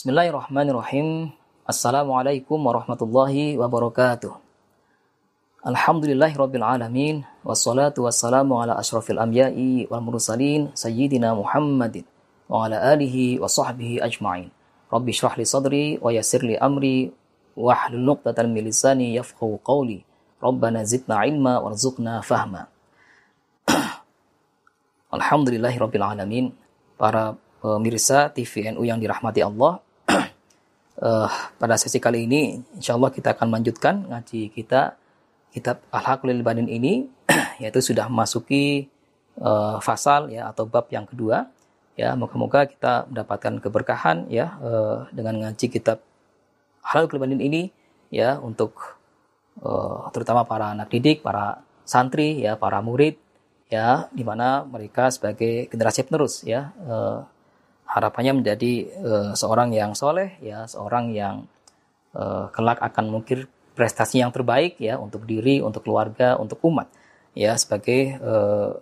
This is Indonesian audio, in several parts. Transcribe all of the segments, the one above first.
Bismillahirrahmanirrahim. Assalamualaikum warahmatullahi wabarakatuh. Alhamdulillahi rabbil alamin. Wassalatu wassalamu ala ashrafil anbiya'i wal mursalin. Sayyidina Muhammadin. Wa ala alihi wa sahbihi ajma'in. Rabbi syrah li sadri wa yassir li amri. Wa hlul nuqtatan min lisani yafqahu qawli. Rabbana zidna ilma warzuqna fahma. Alhamdulillahi rabbil alamin. Para pemirsa TVNU yang dirahmati Allah. Uh, pada sesi kali ini, insya Allah kita akan melanjutkan ngaji kita kitab Al-Haqlil Banin ini, yaitu sudah memasuki uh, fasal ya atau bab yang kedua. Ya, moga-moga kita mendapatkan keberkahan ya uh, dengan ngaji kitab Al-Haqlil Banin ini ya untuk uh, terutama para anak didik, para santri ya, para murid ya, di mana mereka sebagai generasi penerus ya. Uh, harapannya menjadi uh, seorang yang soleh ya seorang yang uh, kelak akan mengukir prestasi yang terbaik ya untuk diri untuk keluarga untuk umat ya sebagai uh,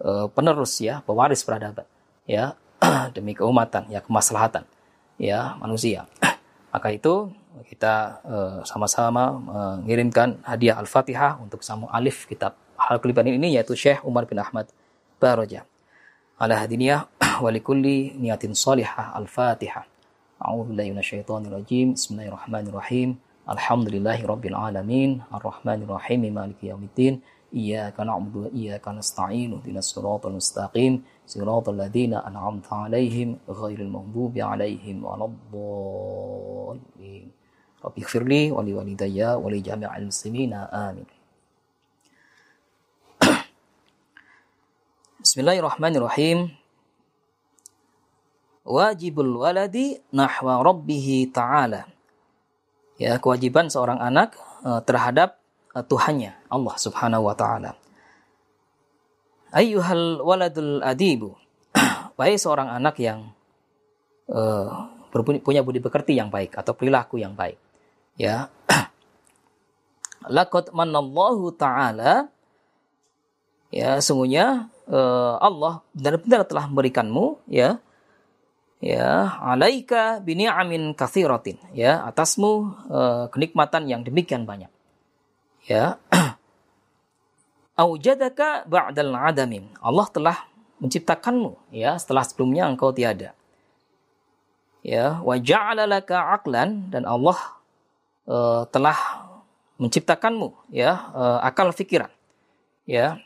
uh, penerus ya pewaris peradaban ya demi keumatan ya kemaslahatan ya manusia. Maka itu kita sama-sama mengirimkan hadiah al-fatihah untuk samu alif kitab hal kelipan ini yaitu Syekh Umar bin Ahmad Baroja. Ala hadiniyah ولكل نية صالحة. الفاتحة. أعوذ بالله من الشيطان الرجيم. بسم الله الرحمن الرحيم. الحمد لله رب العالمين. الرحمن الرحيم. مالك يوم الدين. إياك نعبد وإياك نستعين. اهدنا الصراط المستقيم. صراط الذين أنعمت عليهم غير المغضوب عليهم ولا الضالين. رب اغفر لي ولوالدي ولجميع المسلمين. آمين. بسم الله الرحمن الرحيم. Wajibul waladi nahwa rabbihi ta'ala. Ya, kewajiban seorang anak uh, terhadap uh, Tuhannya, Allah Subhanahu wa taala. Ayyuhal waladul adibu. Wahai seorang anak yang uh, punya budi pekerti yang baik atau perilaku yang baik. Ya. Laqad manallahu ta'ala ya sungguhnya uh, Allah benar-benar telah memberikanmu ya ya alaika bini'amin kathiratin. Ya atasmu uh, kenikmatan yang demikian banyak. Ya. Aujadaka ba'dal adamin. Allah telah menciptakanmu. Ya setelah sebelumnya engkau tiada. Ya wa ja'ala laka aqlan. Dan Allah uh, telah menciptakanmu. Ya uh, akal pikiran ya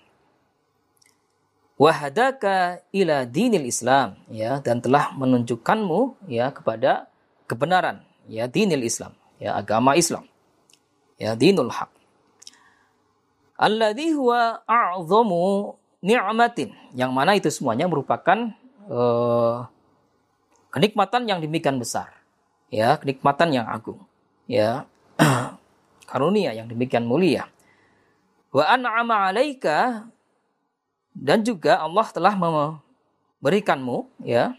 wahadaka ila dinil Islam ya dan telah menunjukkanmu ya kepada kebenaran ya dinil Islam ya agama Islam ya dinul haq. Alladhi huwa a'zamu ni'matin yang mana itu semuanya merupakan uh, kenikmatan yang demikian besar ya kenikmatan yang agung ya karunia yang demikian mulia. Wa an'ama 'alaika dan juga Allah telah memberikanmu ya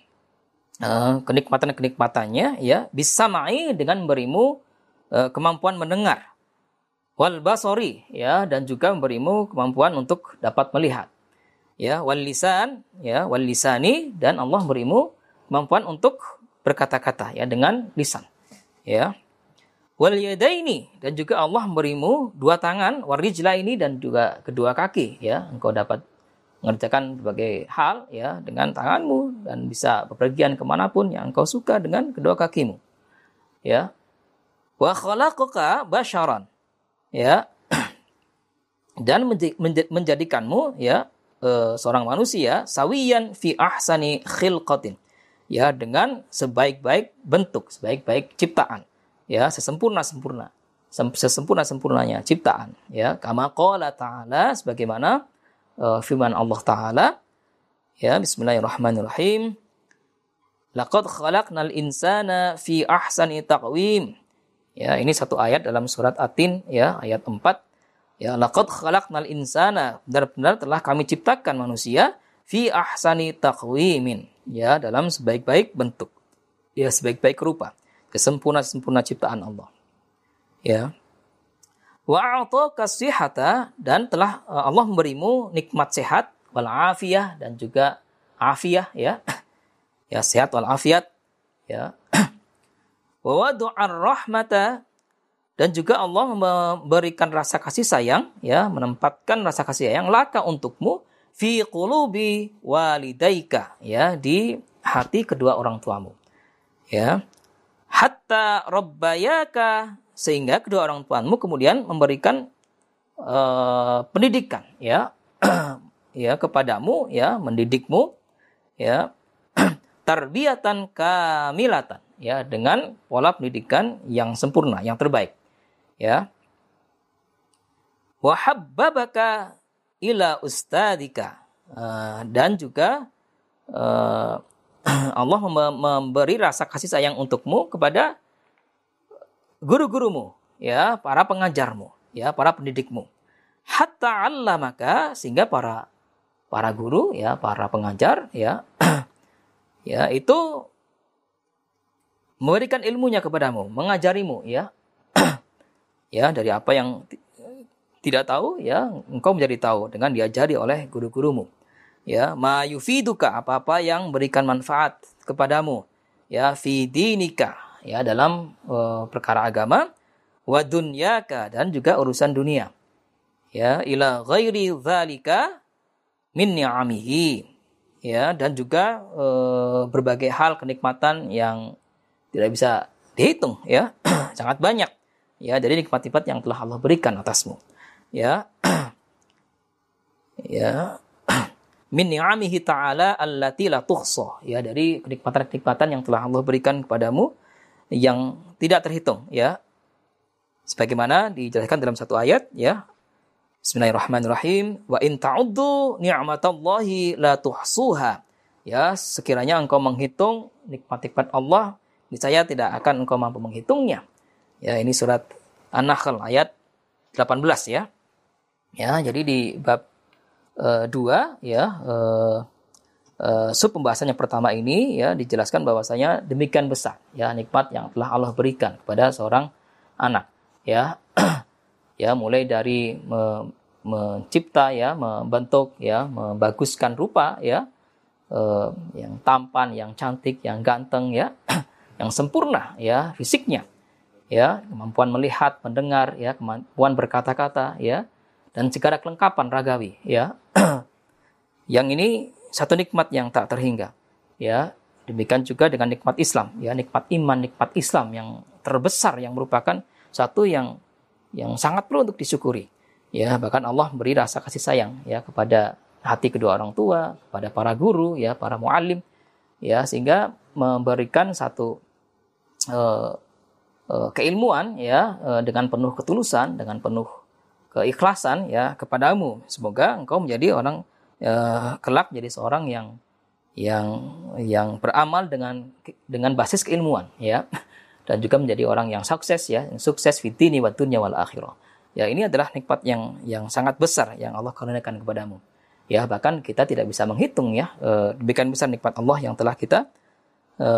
eh, kenikmatan-kenikmatannya ya bisa mai dengan memberimu uh, kemampuan mendengar. Wal basori ya dan juga memberimu kemampuan untuk dapat melihat. Ya wal lisan ya wal lisani dan Allah memberimu kemampuan untuk berkata-kata ya dengan lisan ya. Wal yadaini dan juga Allah memberimu dua tangan warijla ini dan juga kedua kaki ya engkau dapat mengerjakan berbagai hal ya dengan tanganmu dan bisa bepergian ke mana pun yang engkau suka dengan kedua kakimu ya. Wa khalaqaka basharan ya. Dan menjadikanmu ya e, seorang manusia sawiyan fi ahsani khilqatin ya dengan sebaik-baik bentuk sebaik-baik ciptaan ya sesempurna sempurna sesempurna sempurnanya ciptaan ya. Kama qala ta'ala sebagaimana uh, firman Allah Ta'ala. Ya, bismillahirrahmanirrahim. Laqad khalaqnal insana fi ahsani taqwim. Ya, ini satu ayat dalam surat Atin ya, ayat 4. Ya, laqad khalaqnal insana. Benar-benar telah kami ciptakan manusia fi ahsani taqwimin. Ya, dalam sebaik-baik bentuk. Ya, sebaik-baik rupa. Kesempurna-sempurna ciptaan Allah. Ya wa kasihata dan telah eh, Allah memberimu nikmat sehat wal afiyah dan juga afiyah ya. Ya sehat wal afiat ya. wa rahmata dan juga Allah memberikan rasa kasih sayang ya menempatkan rasa kasih sayang laka untukmu fi qulubi walidaika ya di hati kedua orang tuamu ya hatta rabbayaka sehingga kedua orang tuamu kemudian memberikan uh, pendidikan ya ya kepadamu ya mendidikmu ya tarbiyatan kamilatan ya dengan pola pendidikan yang sempurna, yang terbaik. Ya. Wa habbabaka ila ustadika uh, dan juga uh, Allah memberi rasa kasih sayang untukmu kepada guru-gurumu, ya, para pengajarmu, ya, para pendidikmu. Hatta Allah maka sehingga para para guru, ya, para pengajar, ya, ya itu memberikan ilmunya kepadamu, mengajarimu ya. ya dari apa yang tidak tahu ya, engkau menjadi tahu dengan diajari oleh guru-gurumu. Ya, ma yufiduka apa-apa yang memberikan manfaat kepadamu. Ya, fi dinika ya dalam uh, perkara agama wa dunyaka dan juga urusan dunia. Ya, ila ghairi dzalika min ni'amihi. Ya, dan juga uh, berbagai hal kenikmatan yang tidak bisa dihitung ya sangat banyak ya dari nikmat-nikmat yang telah Allah berikan atasmu ya ya min ni'amihi ta'ala allati la tuhsa ya dari kenikmatan-kenikmatan yang telah Allah berikan kepadamu yang tidak terhitung ya sebagaimana dijelaskan dalam satu ayat ya Bismillahirrahmanirrahim wa in ta'uddu ni'matallahi la tuhsuha ya sekiranya engkau menghitung nikmat-nikmat Allah saya tidak akan engkau mampu menghitungnya. Ya, ini surat An-Nahl ayat 18 ya. Ya, jadi di bab uh, ya uh, uh, sub pembahasan yang pertama ini ya dijelaskan bahwasanya demikian besar ya nikmat yang telah Allah berikan kepada seorang anak ya. ya, mulai dari me, mencipta ya, membentuk ya, membaguskan rupa ya, uh, yang tampan, yang cantik, yang ganteng ya. yang sempurna ya fisiknya ya kemampuan melihat mendengar ya kemampuan berkata-kata ya dan segala kelengkapan ragawi ya yang ini satu nikmat yang tak terhingga ya. Demikian juga dengan nikmat Islam ya. Nikmat iman nikmat Islam yang terbesar yang merupakan satu yang yang sangat perlu untuk disyukuri ya. Bahkan Allah beri rasa kasih sayang ya kepada hati kedua orang tua kepada para guru ya para muallim ya. Sehingga memberikan satu uh, uh, keilmuan ya uh, dengan penuh ketulusan, dengan penuh keikhlasan ya kepadamu. Semoga engkau menjadi orang uh, kelak menjadi seorang yang yang yang beramal dengan dengan basis keilmuan ya dan juga menjadi orang yang sukses ya, yang sukses fitini wa dunya wal akhirah. Ya, ini adalah nikmat yang yang sangat besar yang Allah karuniakan kepadamu. Ya, bahkan kita tidak bisa menghitung ya, e, demikian besar nikmat Allah yang telah kita e,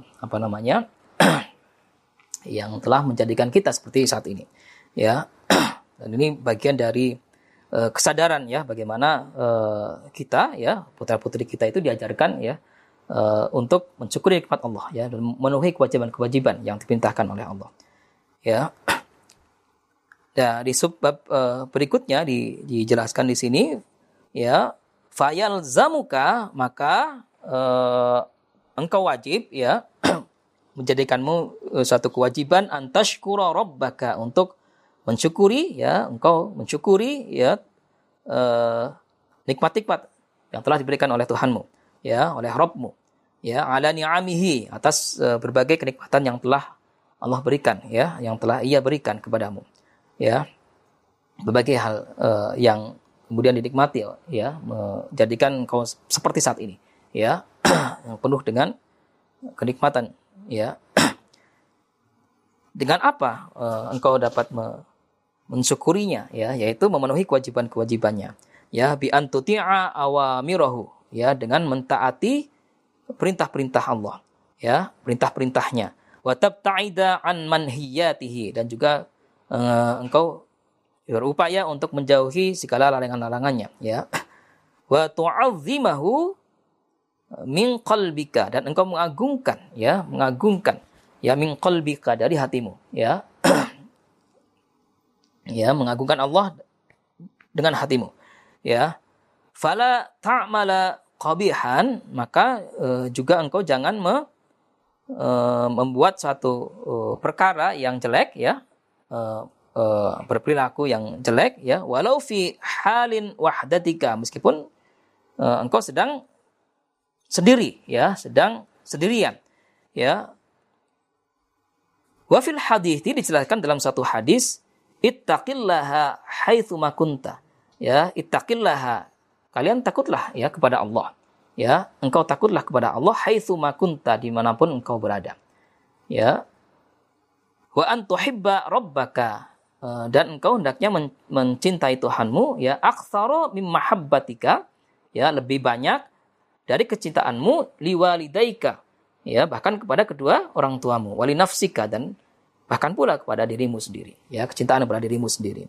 apa namanya? yang telah menjadikan kita seperti saat ini. Ya. Dan ini bagian dari uh, kesadaran ya bagaimana uh, kita ya putra-putri kita itu diajarkan ya uh, untuk mensyukuri nikmat Allah ya dan memenuhi kewajiban-kewajiban yang diperintahkan oleh Allah. Ya. Nah, di subbab uh, berikutnya di, dijelaskan di sini ya fayal zamuka maka uh, engkau wajib ya menjadikanmu uh, satu kewajiban antashkura rabbaka untuk mensyukuri ya engkau mensyukuri ya uh, nikmat-nikmat yang telah diberikan oleh Tuhanmu ya oleh Rabbmu ya ala ni'amihi atas uh, berbagai kenikmatan yang telah Allah berikan ya yang telah ia berikan kepadamu ya. Berbagai hal uh, yang kemudian dinikmati ya menjadikan kau seperti saat ini ya yang penuh dengan kenikmatan ya. Dengan apa uh, engkau dapat me mensyukurinya ya yaitu memenuhi kewajiban-kewajibannya. Ya bi antuti'a awamirahu ya dengan mentaati perintah-perintah Allah ya perintah-perintahnya. Wa tabta'ida an manhiyatihi dan juga uh, engkau berupaya untuk menjauhi segala larangan-larangannya ya. Wa tu'azzimahu min qalbika dan engkau mengagungkan ya mengagungkan ya min qalbika dari hatimu ya ya mengagungkan Allah dengan hatimu ya. Fala ta'mala qabihan maka uh, juga engkau jangan me, uh, membuat suatu uh, perkara yang jelek ya. Uh, uh, berperilaku yang jelek ya. Walau fi halin wahdatika meskipun uh, engkau sedang sendiri ya sedang sendirian ya. Wafil hadis dijelaskan dalam satu hadis ittaqillaha haitsu makunta ya ittaqillaha kalian takutlah ya kepada Allah. Ya, engkau takutlah kepada Allah haitsu makunta di mana pun engkau berada. Ya. Wa an tuhibba rabbaka e, dan engkau hendaknya mencintai Tuhanmu ya aktsara mim mahabbatika ya lebih banyak dari kecintaanmu liwalidaika ya bahkan kepada kedua orang tuamu wali nafsika dan bahkan pula kepada dirimu sendiri. Ya kecintaan kepada dirimu sendiri.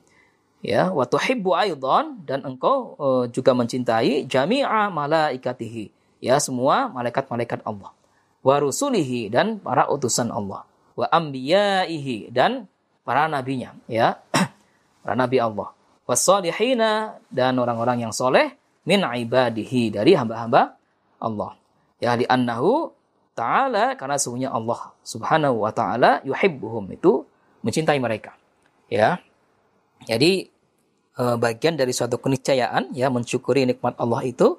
Ya wa tuhibbu aidan dan engkau uh, juga mencintai jami'a malaikatihi. Ya semua malaikat-malaikat Allah. Wa rusulihi dan para utusan Allah. Wa anbiyaihi dan para nabinya. Ya para nabi Allah. Wasalihina dan orang-orang yang soleh min ibadihi dari hamba-hamba Allah. Ya di annahu ta'ala karena sesungguhnya Allah subhanahu wa ta'ala yuhibbuhum itu mencintai mereka ya jadi uh, bagian dari suatu keniscayaan ya mensyukuri nikmat Allah itu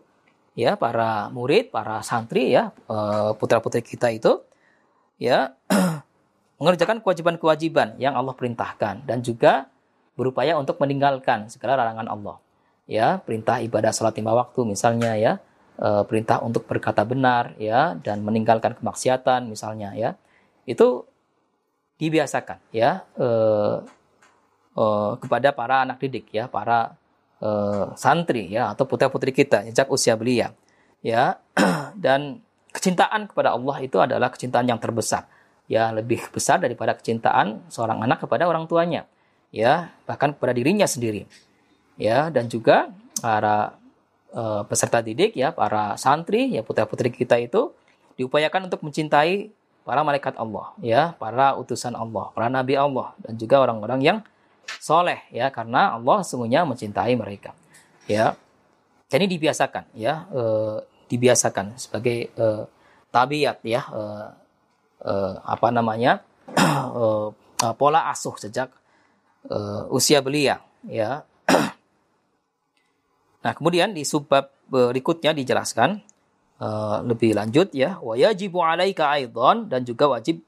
ya para murid, para santri ya uh, putra-putri kita itu ya mengerjakan kewajiban-kewajiban yang Allah perintahkan dan juga berupaya untuk meninggalkan segala larangan Allah. Ya, perintah ibadah salat lima waktu misalnya ya, perintah untuk berkata benar ya dan meninggalkan kemaksiatan misalnya ya. Itu dibiasakan ya. E, uh, kepada para anak didik ya, para santri ya atau putra-putri kita sejak usia belia. Ya. Dan kecintaan kepada Allah itu adalah kecintaan yang terbesar. Ya, lebih besar daripada kecintaan seorang anak kepada orang tuanya. Ya, bahkan kepada dirinya sendiri. Ya, dan juga para uh, peserta didik ya, para santri ya putra-putri kita itu diupayakan untuk mencintai para malaikat Allah ya, para utusan Allah, para nabi Allah dan juga orang-orang yang soleh ya karena Allah sungguhnya mencintai mereka ya. Jadi dibiasakan ya e, dibiasakan sebagai e, tabiat ya e, e, apa namanya e, pola asuh sejak e, usia belia ya nah kemudian di subbab berikutnya dijelaskan e, lebih lanjut ya wa yajibu alaika aidan dan juga wajib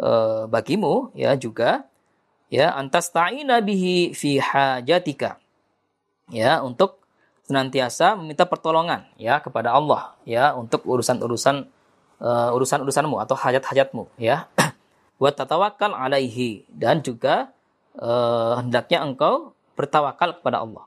e, bagimu ya juga ya antas ta'ina bihi fi hajatika ya untuk senantiasa meminta pertolongan ya kepada Allah ya untuk urusan-urusan uh, urusan-urusanmu atau hajat-hajatmu ya. Buat tatawakal alaihi dan juga uh, hendaknya engkau bertawakal kepada Allah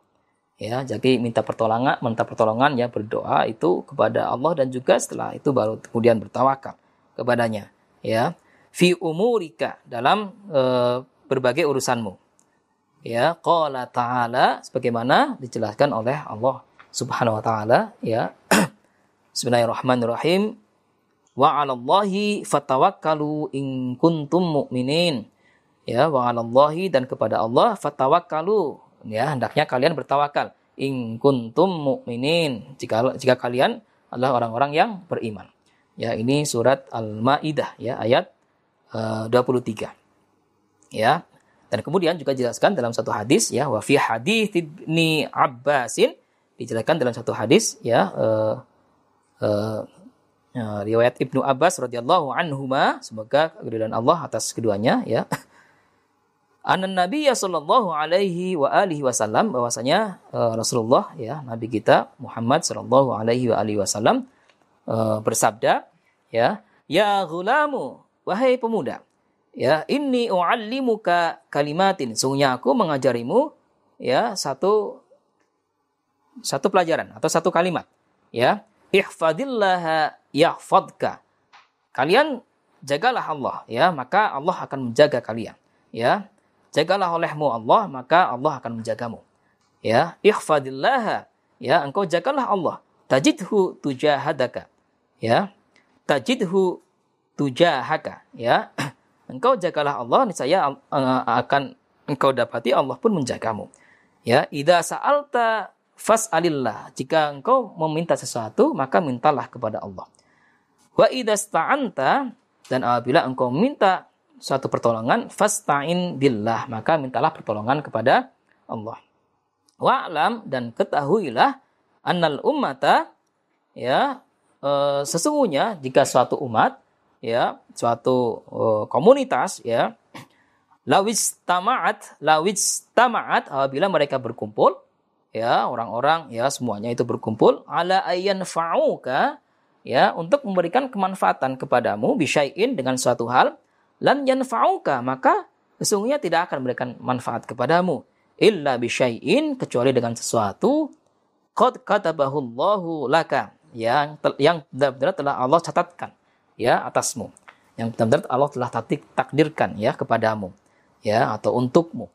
ya jadi minta pertolongan minta pertolongan ya berdoa itu kepada Allah dan juga setelah itu baru kemudian bertawakal kepadanya ya fi umurika dalam uh, berbagai urusanmu. Ya, qala ta'ala sebagaimana dijelaskan oleh Allah Subhanahu wa taala ya. Bismillahirrahmanirrahim. Wa 'alallahi fatawakkalu in kuntum mu'minin. Ya, wa 'alallahi dan kepada Allah fatawakkalu. Ya, hendaknya kalian bertawakal. In kuntum mu'minin. Jika jika kalian adalah orang-orang yang beriman. Ya, ini surat Al-Maidah ya ayat uh, 23 ya dan kemudian juga dijelaskan dalam satu hadis ya wa fi hadis ibni Abbasin. Dijelaskan dalam satu hadis ya uh, uh, uh, riwayat Ibnu Abbas radhiyallahu anhuma. Semoga keridhaan Allah atas keduanya ya Anan Nabi ya sallallahu alaihi wa alihi wasallam bahwasanya uh, Rasulullah ya Nabi kita Muhammad sallallahu alaihi wa alihi wasallam uh, bersabda ya ya gulamu wahai pemuda ya inni uallimuka kalimatin. Sungguhnya aku mengajarimu ya satu satu pelajaran atau satu kalimat ya ihfadillah yahfadka. Kalian jagalah Allah ya maka Allah akan menjaga kalian ya jagalah olehmu Allah maka Allah akan menjagamu. Ya ihfadillah. Ya engkau jagalah Allah. Tajidhu tujahadaka. Ya tajidhu tujahaka. Ya engkau jagalah Allah niscaya uh, akan engkau dapati Allah pun menjagamu. Ya idza sa'alta fas'alillah. Jika engkau meminta sesuatu maka mintalah kepada Allah. Wa idza sta'anta dan apabila engkau minta suatu pertolongan fasta'in billah. Maka mintalah pertolongan kepada Allah. Wa'lam dan ketahuilah annal ummata ya e, sesungguhnya jika suatu umat ya suatu e, komunitas ya lawis tamaat lawis tamaat apabila mereka berkumpul ya orang-orang ya semuanya itu berkumpul ala ayyan fa'uka ya untuk memberikan kemanfaatan kepadamu bisyai'in dengan suatu hal lam yanfa'uka maka sesungguhnya tidak akan memberikan manfaat kepadamu. Illa bisyai'in kecuali dengan sesuatu. Qad katabahu Allahu laka yang yang benar-benar telah Allah catatkan ya atasmu. Yang benar-benar Allah telah takdirkan ya kepadamu ya atau untukmu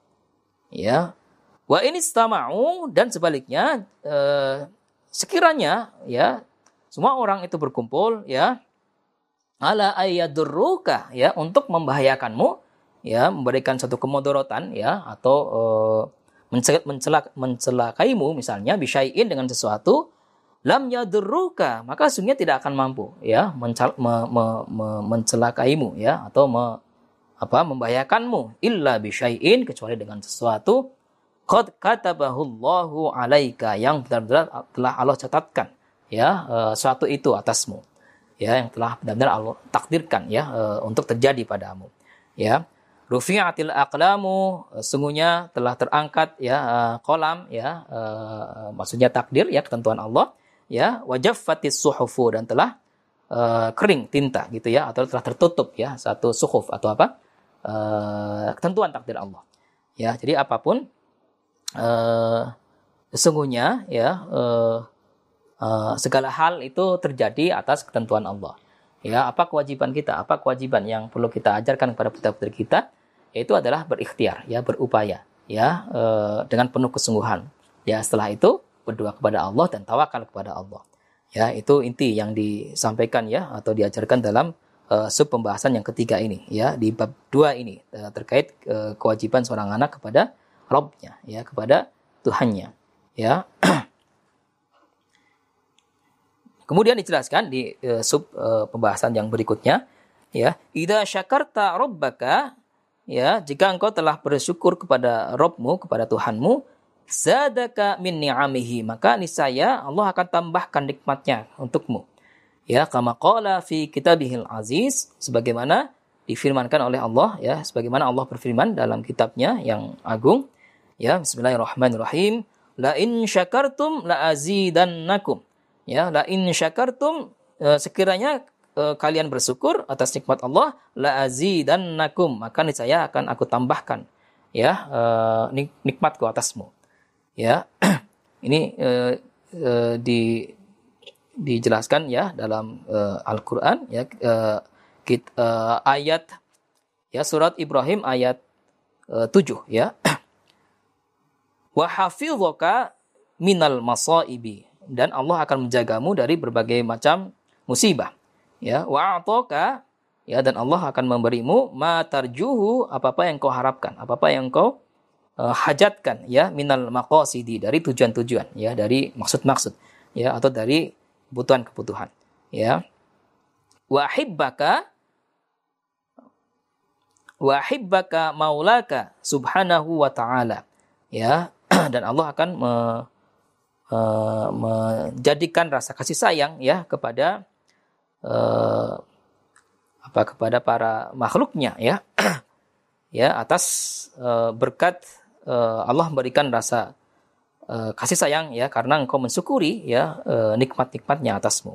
ya. Wa ini istama'u dan sebaliknya eh, sekiranya ya semua orang itu berkumpul ya ala ayadurruka ya untuk membahayakanmu ya memberikan satu kemodorotan ya atau uh, mencelak mencelakaimu misalnya bisyai'in dengan sesuatu lam yadurruka maka sungguhnya tidak akan mampu ya mencel, me, me, me, mencelakaimu ya atau me, apa membahayakanmu illa bisyai'in kecuali dengan sesuatu qad katabahu Allahu alaika yang benar-benar telah Allah catatkan ya uh, suatu itu atasmu ya yang telah benar-benar Allah takdirkan ya uh, untuk terjadi padamu ya. Rufi'atil aqlamu sungguhnya telah terangkat ya uh, kolam ya maksudnya takdir ya ketentuan Allah ya. Wajaffatis suhufu dan telah uh, kering tinta gitu ya atau telah tertutup ya satu suhuf atau apa uh, ketentuan takdir Allah ya. Jadi apa pun uh, sesungguhnya ya uh, uh, segala hal itu terjadi atas ketentuan Allah. Ya apa kewajiban kita? Apa kewajiban yang perlu kita ajarkan kepada putra-putri kita? Yaitu adalah berikhtiar ya berupaya ya e, dengan penuh kesungguhan. Ya setelah itu berdoa kepada Allah dan tawakal kepada Allah. Ya itu inti yang disampaikan ya atau diajarkan dalam e, sub pembahasan yang ketiga ini ya di bab dua ini e, terkait e, kewajiban seorang anak kepada Robnya ya kepada Tuhannya ya kemudian dijelaskan di e, sub e, pembahasan yang berikutnya ya. Ida syakarta rabbaka ya jika engkau telah bersyukur kepada Robmu kepada Tuhanmu zadaka min ni'amihi maka niscaya Allah akan tambahkan nikmatnya untukmu. Ya kama qala fi kitabihil aziz sebagaimana difirmankan oleh Allah ya sebagaimana Allah berfirman dalam kitabnya yang agung ya bismillahirrahmanirrahim. La in syakartum la azidannakum ya la in syakartum eh, sekiranya e, kalian bersyukur atas nikmat Allah la azidannakum maka niscaya akan aku tambahkan ya e, nikmatku atasmu. Ya ini e, e, di dijelaskan ya dalam e, Al-Qur'an ya kit, ayat ya surat Ibrahim ayat e, 7 ya. Wa hafizaka minal masaibi dan Allah akan menjagamu dari berbagai macam musibah. Ya wa atoka ya dan Allah akan memberimu ma tarjuhu apa-apa yang kau harapkan, apa-apa yang kau uh, hajatkan ya minal maqasidi dari tujuan-tujuan ya dari maksud-maksud ya atau dari kebutuhan-kebutuhan ya. Wa hibbaka wa hibbaka maulaka subhanahu wa ta'ala ya. Dan Allah akan me, uh, menjadikan rasa kasih sayang ya kepada uh, apa kepada para makhluknya ya. Ya atas uh, berkat uh, Allah memberikan rasa uh, kasih sayang ya karena engkau mensyukuri ya uh, nikmat-nikmatnya atasmu.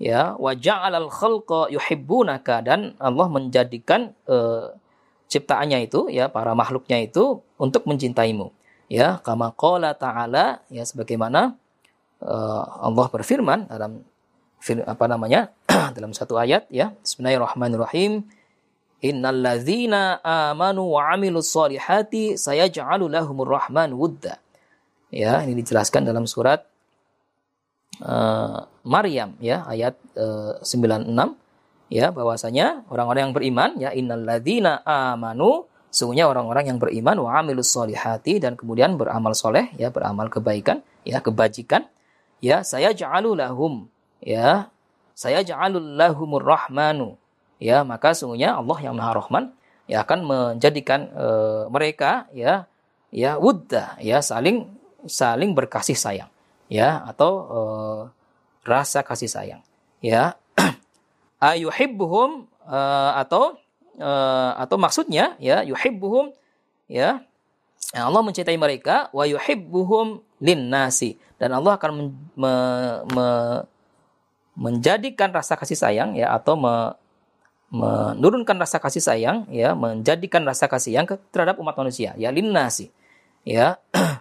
Ya wa ja'alal khalqa yuhibbunaka dan Allah menjadikan uh, ciptaannya itu ya para makhluknya itu untuk mencintaimu ya kama qala ta'ala ya sebagaimana uh, Allah berfirman dalam apa namanya dalam satu ayat ya Bismillahirrahmanirrahim Innalladzina amanu wa amilus solihati sayaj'alu lahumur rahman wudda. Ya, ini dijelaskan dalam surat uh, Maryam ya ayat uh, 96 ya bahwasanya orang-orang yang beriman ya innalladzina amanu sungguhnya orang-orang yang beriman wa amilus solihati dan kemudian beramal soleh ya beramal kebaikan ya kebajikan ya saya ja'alu lahum ya saya ja'alul lahumur rahmanu ya maka sungguhnya Allah yang Maha Rahman ya akan menjadikan uh, mereka ya ya wudda ya saling saling berkasih sayang ya atau uh, rasa kasih sayang ya. Ayuhibbuhum uh, atau uh, atau maksudnya ya yuhibbuhum ya Allah mencintai mereka wa yuhibbuhum linnasi. Dan Allah akan men, me, me, menjadikan rasa kasih sayang ya atau me, menurunkan rasa kasih sayang ya menjadikan rasa kasih sayang terhadap umat manusia ya linnasi. Ya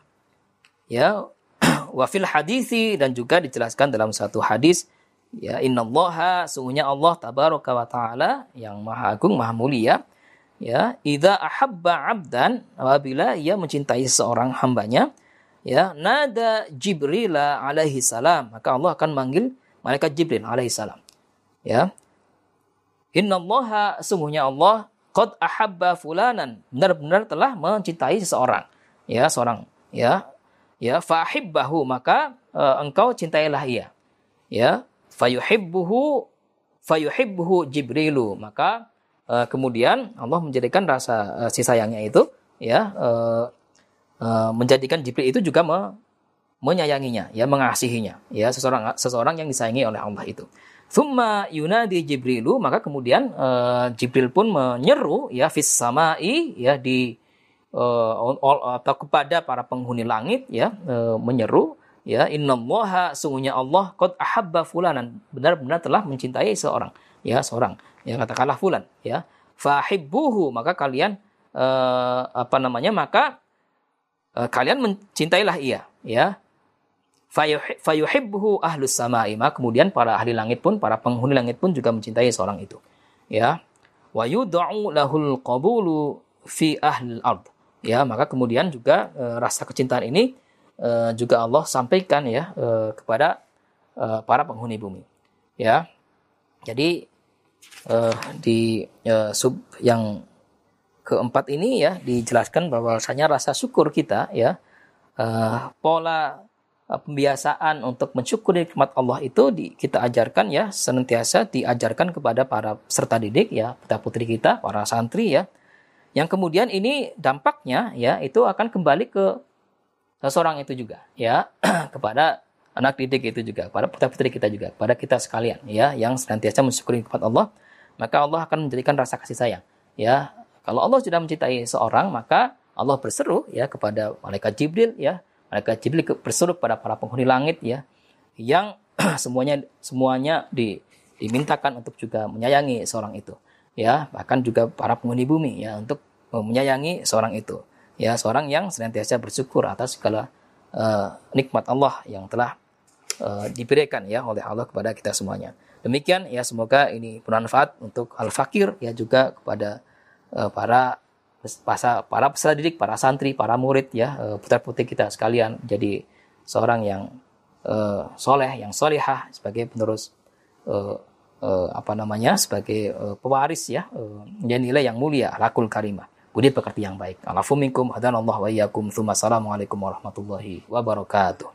ya wafil hadisi dan juga dijelaskan dalam satu hadis Ya, innallaha sungguhnya Allah tabaraka wa taala yang maha agung, maha mulia. Ya, idza ahabba 'abdan apabila ia mencintai seorang hambanya, ya, nada Jibril alaihi salam, maka Allah akan manggil malaikat Jibril alaihi salam. Ya. Innallaha sungguhnya Allah qad ahabba fulanan, benar-benar telah mencintai seseorang. Ya, seorang, ya. Ya, fahibbahu, maka uh, engkau cintailah ia. Ya, fayuhibbuhu fayuhibbuhu Jibrilu. Maka uh, kemudian Allah menjadikan rasa uh, si sayangnya itu ya uh, uh, menjadikan Jibril itu juga me, menyayanginya ya mengasihinya ya seseorang seseorang yang disayangi oleh Allah itu. Thumma yunadi Jibrilu maka kemudian uh, Jibril pun menyeru ya fis samai ya di uh, atau kepada para penghuni langit ya uh, menyeru ya innallaha sungguhnya Allah qad ahabba fulanan. Benar-benar telah mencintai seorang. Ya seorang. Ya katakanlah fulan. Ya fahibbuhu. Maka kalian uh, apa namanya maka uh, kalian mencintailah ia. Ya fayuhibbuhu ahlus samai. Kemudian para ahli langit pun para penghuni langit pun juga mencintai seorang itu. Ya wa yud'u lahul qabulu fi ahli ard. Ya maka kemudian juga uh, rasa kecintaan ini uh, juga Allah sampaikan ya uh, kepada uh, para penghuni bumi. Ya. Jadi uh, di uh, sub yang keempat ini ya dijelaskan bahwasanya rasa syukur kita ya uh, pola pembiasaan untuk mensyukuri nikmat Allah itu di, kita ajarkan ya senantiasa diajarkan kepada para peserta didik ya putra putri kita para santri ya yang kemudian ini dampaknya ya itu akan kembali ke seseorang itu juga ya kepada anak didik itu juga kepada putra putri kita juga kepada kita sekalian ya yang senantiasa mensyukuri kepada Allah maka Allah akan menjadikan rasa kasih sayang ya. Kalau Allah sudah mencintai seorang maka Allah berseru ya kepada malaikat Jibril ya. Malaikat Jibril berseru kepada para penghuni langit ya yang semuanya semuanya di, dimintakan untuk juga menyayangi seorang itu ya. Bahkan juga para penghuni bumi ya untuk menyayangi seorang itu ya seorang yang senantiasa bersyukur atas segala uh, nikmat Allah yang telah uh, diberikan ya oleh Allah kepada kita semuanya. Demikian ya semoga ini bermanfaat untuk al fakir ya juga kepada uh, para para para peserta didik, para santri, para murid ya uh, putra putri kita sekalian jadi seorang yang uh, soleh, yang solehah sebagai penerus uh, apa namanya sebagai pewaris ya uh, nilai yang mulia, lakul karimah budi pekerti yang baik. Alafu minkum hadanallahu wa iyyakum. Assalamualaikum warahmatullahi wabarakatuh.